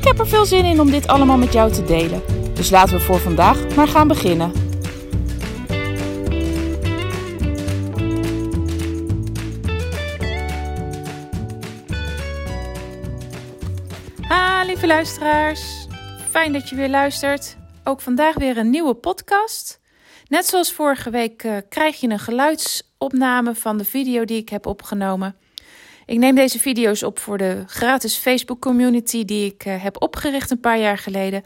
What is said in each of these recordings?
Ik heb er veel zin in om dit allemaal met jou te delen. Dus laten we voor vandaag maar gaan beginnen. Ha, lieve luisteraars. Fijn dat je weer luistert. Ook vandaag weer een nieuwe podcast. Net zoals vorige week uh, krijg je een geluidsopname van de video die ik heb opgenomen. Ik neem deze video's op voor de gratis Facebook community die ik uh, heb opgericht een paar jaar geleden.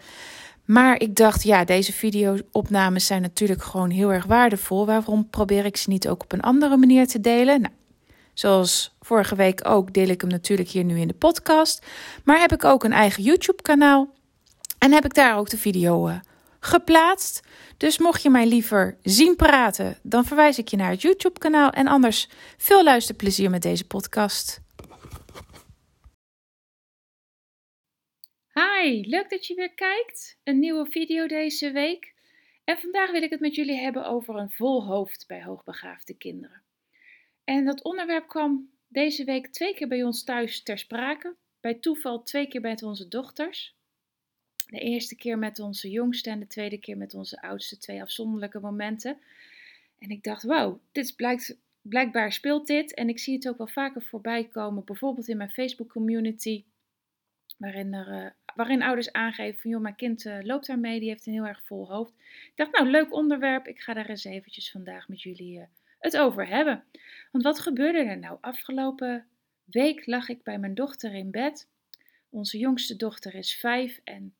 Maar ik dacht, ja, deze video-opnames zijn natuurlijk gewoon heel erg waardevol. Waarom probeer ik ze niet ook op een andere manier te delen? Nou, zoals vorige week ook, deel ik hem natuurlijk hier nu in de podcast. Maar heb ik ook een eigen YouTube-kanaal. En heb ik daar ook de video uh, geplaatst. Dus mocht je mij liever zien praten, dan verwijs ik je naar het YouTube-kanaal. En anders veel luisterplezier met deze podcast. Hi, leuk dat je weer kijkt. Een nieuwe video deze week. En vandaag wil ik het met jullie hebben over een vol hoofd bij hoogbegaafde kinderen. En dat onderwerp kwam deze week twee keer bij ons thuis ter sprake. Bij toeval twee keer bij onze dochters. De eerste keer met onze jongste en de tweede keer met onze oudste. Twee afzonderlijke momenten. En ik dacht, wauw, dit blijkt, blijkbaar speelt dit. En ik zie het ook wel vaker voorbij komen. Bijvoorbeeld in mijn Facebook community. Waarin, er, uh, waarin ouders aangeven van, joh, mijn kind uh, loopt daarmee. Die heeft een heel erg vol hoofd. Ik dacht, nou, leuk onderwerp. Ik ga daar eens eventjes vandaag met jullie uh, het over hebben. Want wat gebeurde er nou? Afgelopen week lag ik bij mijn dochter in bed. Onze jongste dochter is vijf en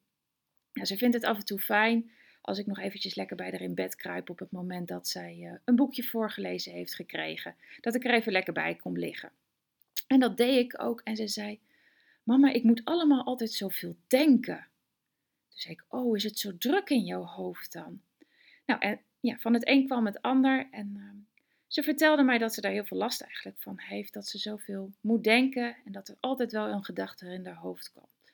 ze vindt het af en toe fijn als ik nog eventjes lekker bij haar in bed kruip op het moment dat zij uh, een boekje voorgelezen heeft gekregen. Dat ik er even lekker bij kom liggen. En dat deed ik ook en ze zei, mama, ik moet allemaal altijd zoveel denken. Toen zei ik, oh, is het zo druk in jouw hoofd dan? Nou, en ja, van het een kwam het ander en uh, ze vertelde mij dat ze daar heel veel last eigenlijk van heeft. Dat ze zoveel moet denken en dat er altijd wel een gedachte in haar hoofd komt.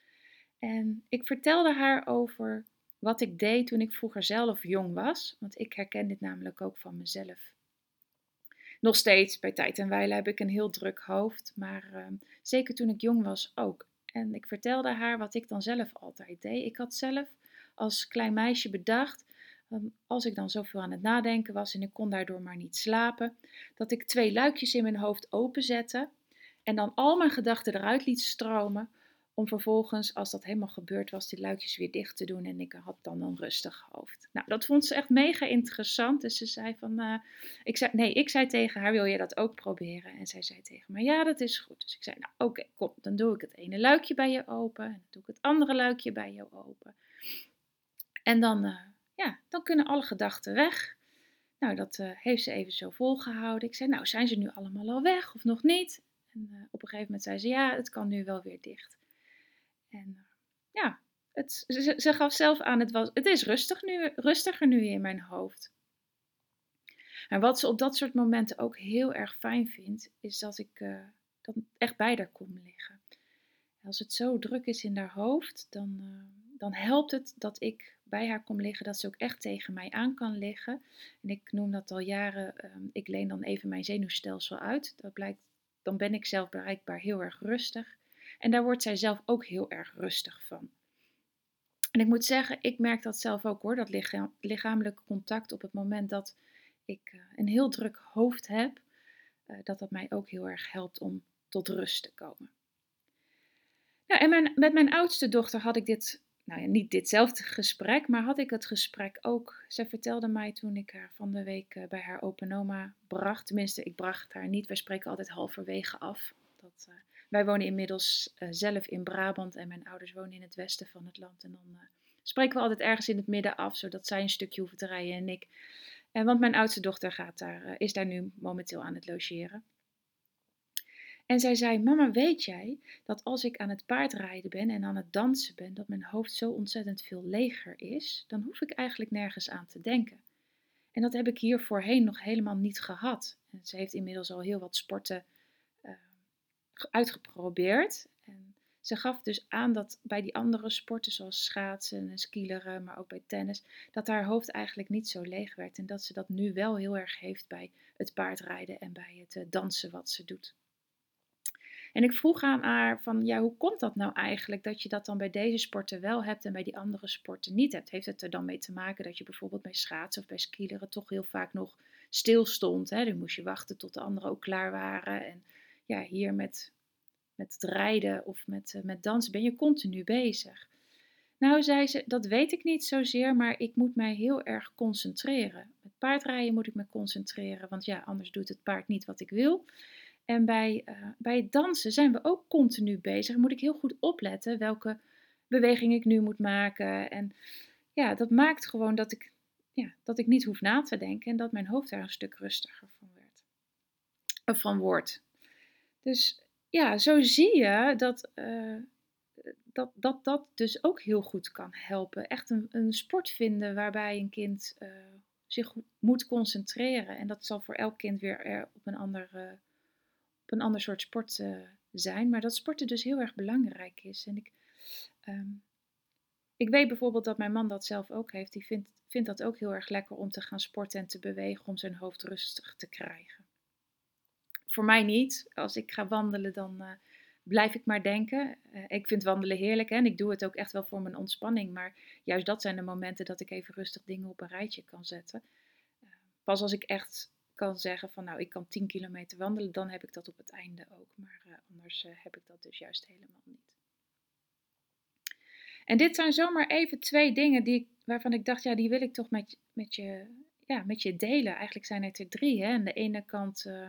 En ik vertelde haar over wat ik deed toen ik vroeger zelf jong was. Want ik herken dit namelijk ook van mezelf. Nog steeds, bij tijd en wijle heb ik een heel druk hoofd. Maar uh, zeker toen ik jong was ook. En ik vertelde haar wat ik dan zelf altijd deed. Ik had zelf als klein meisje bedacht als ik dan zoveel aan het nadenken was en ik kon daardoor maar niet slapen, dat ik twee luikjes in mijn hoofd openzette en dan al mijn gedachten eruit liet stromen, om vervolgens, als dat helemaal gebeurd was, die luikjes weer dicht te doen en ik had dan een rustig hoofd. Nou, dat vond ze echt mega interessant, dus ze zei van, uh, ik zei, nee, ik zei tegen haar, wil je dat ook proberen? En zij zei tegen me, ja, dat is goed. Dus ik zei, nou oké, kom, dan doe ik het ene luikje bij je open en dan doe ik het andere luikje bij je open. En dan... Uh, ja, dan kunnen alle gedachten weg. Nou, dat uh, heeft ze even zo volgehouden. Ik zei, nou, zijn ze nu allemaal al weg of nog niet? En op een gegeven moment zei ze, ja, het kan nu wel weer dicht. En uh, ja, het, ze, gaf zelf aan, het, was, het is rustig nu, rustiger nu in mijn hoofd. En wat ze op dat soort momenten ook heel erg fijn vindt, is dat ik dan echt bij haar kom liggen. Als het zo druk is in haar hoofd, dan, dan helpt het dat ik bij haar kom liggen, dat ze ook echt tegen mij aan kan liggen. En ik noem dat al jaren, um, ik leen dan even mijn zenuwstelsel uit. Dat blijkt, dan ben ik zelf bereikbaar heel erg rustig. En daar wordt zij zelf ook heel erg rustig van. En ik moet zeggen, ik merk dat zelf ook hoor, dat lichaam, lichamelijke contact op het moment dat ik uh, een heel druk hoofd heb, uh, dat dat mij ook heel erg helpt om tot rust te komen. Nou, en mijn, met mijn oudste dochter had ik dit nou ja, niet ditzelfde gesprek, maar had ik het gesprek ook. Zij vertelde mij toen ik haar van de week eh, bij haar open oma bracht. Tenminste, ik bracht haar niet. Wij spreken altijd halverwege af. Dat, wij wonen inmiddels uh, zelf in Brabant en mijn ouders wonen in het westen van het land. En dan spreken we altijd ergens in het midden af, zodat zij een stukje hoeven te rijden en ik. En want mijn oudste dochter gaat daar, is daar nu momenteel aan het logeren. En zij zei: Mama, weet jij dat als ik aan het paardrijden ben en aan het dansen ben, dat mijn hoofd zo ontzettend veel leger is? Dan hoef ik eigenlijk nergens aan te denken. En dat heb ik hier voorheen nog helemaal niet gehad. En ze heeft inmiddels al heel wat sporten uitgeprobeerd. En ze gaf dus aan dat bij die andere sporten, zoals schaatsen en skileren, maar ook bij tennis, dat haar hoofd eigenlijk niet zo leeg werd. En dat ze dat nu wel heel erg heeft bij het paardrijden en bij het uh, dansen wat ze doet. En ik vroeg aan haar van, ja, hoe komt dat nou eigenlijk dat je dat dan bij deze sporten wel hebt en bij die andere sporten niet hebt? Heeft het er dan mee te maken dat je bijvoorbeeld bij schaatsen of bij skileren toch heel vaak nog stil stond? Hè? Dan moest je wachten tot de anderen ook klaar waren. En ja, hier met, met het rijden of met, uh, met dansen ben je continu bezig. Nou, zei ze, dat weet ik niet zozeer, maar ik moet mij heel erg concentreren. Met paardrijden moet ik me concentreren, want ja, anders doet het paard niet wat ik wil. En bij, uh, bij het dansen zijn we ook continu bezig. Moet ik heel goed opletten welke beweging ik nu moet maken. En ja, dat maakt gewoon dat ik, ja, dat ik niet hoef na te denken en dat mijn hoofd daar een stuk rustiger van, werd, of van wordt. Dus ja, zo zie je dat, uh, dat, dat dat dus ook heel goed kan helpen. Echt een, een sport vinden waarbij een kind uh, zich moet concentreren. En dat zal voor elk kind weer op een andere een ander soort sport zijn. Maar dat sporten dus heel erg belangrijk is. En ik, um, ik weet bijvoorbeeld dat mijn man dat zelf ook heeft. Die vindt, vindt dat ook heel erg lekker om te gaan sporten en te bewegen om zijn hoofd rustig te krijgen. Voor mij niet. Als ik ga wandelen, dan uh, blijf ik maar denken. Uh, ik vind wandelen heerlijk hè? en ik doe het ook echt wel voor mijn ontspanning. Maar juist dat zijn de momenten dat ik even rustig dingen op een rijtje kan zetten. pas als ik echt kan zeggen van nou ik kan 10 kilometer wandelen, dan heb ik dat op het einde ook. Maar anders heb ik dat dus juist helemaal niet. En dit zijn zomaar even twee dingen die, waarvan ik dacht, ja, die wil ik toch met, met, je, ja, met je delen. Eigenlijk zijn het er drie. Hè? Aan de ene kant, uh,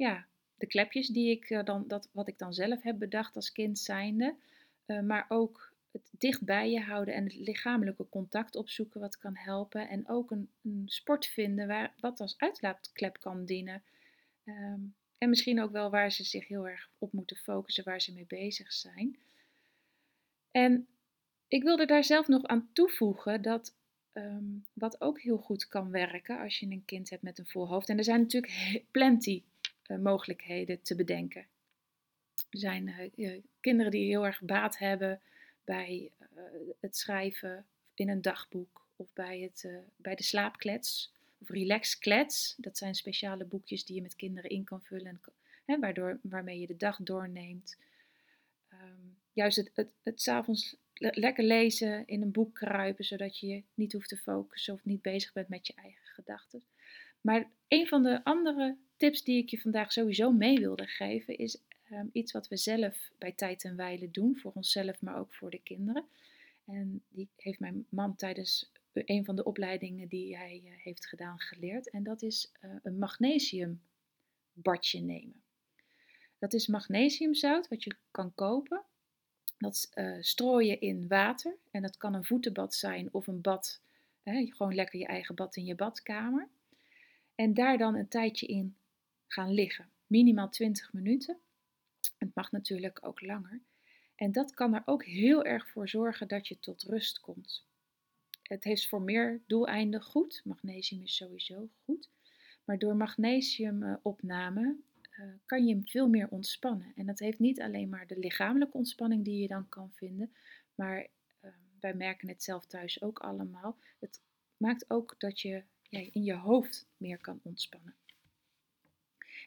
ja, de klepjes die ik uh, dan, dat, wat ik dan zelf heb bedacht als kind zijnde. maar ook het dicht bij je houden en het lichamelijke contact opzoeken wat kan helpen. En ook een, een sport vinden waar, wat als uitlaatklep kan dienen. Um, en misschien ook wel waar ze zich heel erg op moeten focussen, waar ze mee bezig zijn. En ik wilde daar zelf nog aan toevoegen dat um, wat ook heel goed kan werken als je een kind hebt met een vol hoofd. En er zijn natuurlijk plenty mogelijkheden te bedenken. Er zijn uh, kinderen die heel erg baat hebben bij het schrijven in een dagboek of bij, het, bij de slaapklets of relaxklets. Dat zijn speciale boekjes die je met kinderen in kan vullen, en, hè, waardoor, waarmee je de dag doorneemt. Um, juist het, het, het s'avonds le lekker lezen, in een boek kruipen, zodat je je niet hoeft te focussen of niet bezig bent met je eigen gedachten. Maar een van de andere tips die ik je vandaag sowieso mee wilde geven is Um, iets wat we zelf bij tijd en wijle doen, voor onszelf, maar ook voor de kinderen. En die heeft mijn man tijdens een van de opleidingen die hij uh, heeft gedaan geleerd. En dat is uh, een magnesiumbadje nemen. Dat is magnesiumzout wat je kan kopen. Dat uh, strooi je in water. En dat kan een voetenbad zijn of een bad. Hè, gewoon lekker je eigen bad in je badkamer. En daar dan een tijdje in gaan liggen. Minimaal 20 minuten. Het mag natuurlijk ook langer. En dat kan er ook heel erg voor zorgen dat je tot rust komt. Het heeft voor meer doeleinden goed. Magnesium is sowieso goed. Maar door magnesiumopname uh, kan je veel meer ontspannen. En dat heeft niet alleen maar de lichamelijke ontspanning die je dan kan vinden, maar uh, wij merken het zelf thuis ook allemaal. Het maakt ook dat je in je hoofd meer kan ontspannen.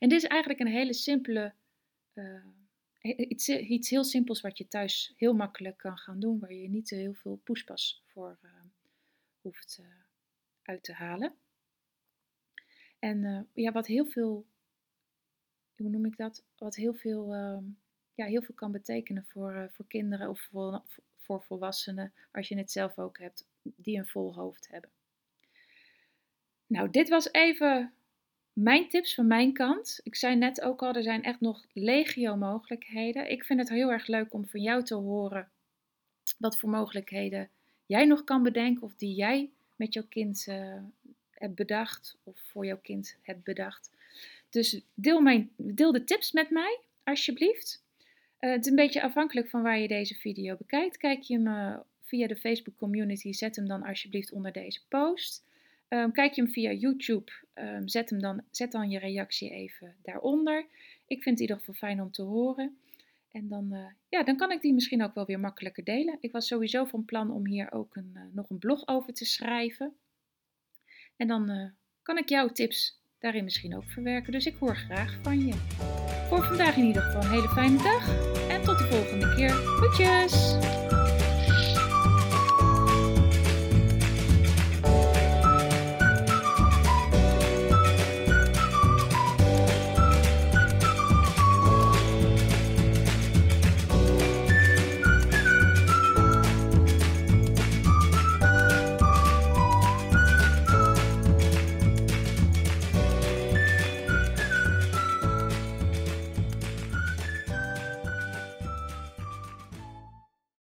En dit is eigenlijk een hele simpele uh, iets, iets, heel simpels wat je thuis heel makkelijk kan gaan doen, waar je niet heel veel poespas voor uh, hoeft uh, uit te halen. En ja, wat heel veel, hoe noem ik dat? Wat heel veel, ehm, ja, heel veel kan betekenen voor, voor kinderen of voor, voor volwassenen, als je het zelf ook hebt, die een vol hoofd hebben. Nou, dit was even mijn tips van mijn kant. Ik zei net ook al, er zijn echt nog legio mogelijkheden. Ik vind het heel erg leuk om van jou te horen wat voor mogelijkheden jij nog kan bedenken of die jij met jouw kind uh, hebt bedacht of voor jouw kind hebt bedacht. Dus deel, mijn, deel de tips met mij alsjeblieft. Uh, het is een beetje afhankelijk van waar je deze video bekijkt. Kijk je hem via de Facebook community, zet hem dan alsjeblieft onder deze post. Um, kijk je hem via YouTube, um, zet, hem dan, zet dan je reactie even daaronder. Ik vind het in ieder geval fijn om te horen. En dan, uh, ja, dan kan ik die misschien ook wel weer makkelijker delen. Ik was sowieso van plan om hier ook een, uh, nog een blog over te schrijven. En dan uh, kan ik jouw tips daarin misschien ook verwerken. Dus ik hoor graag van je. Voor vandaag in ieder geval een hele fijne dag. En tot de volgende keer. Goedjes!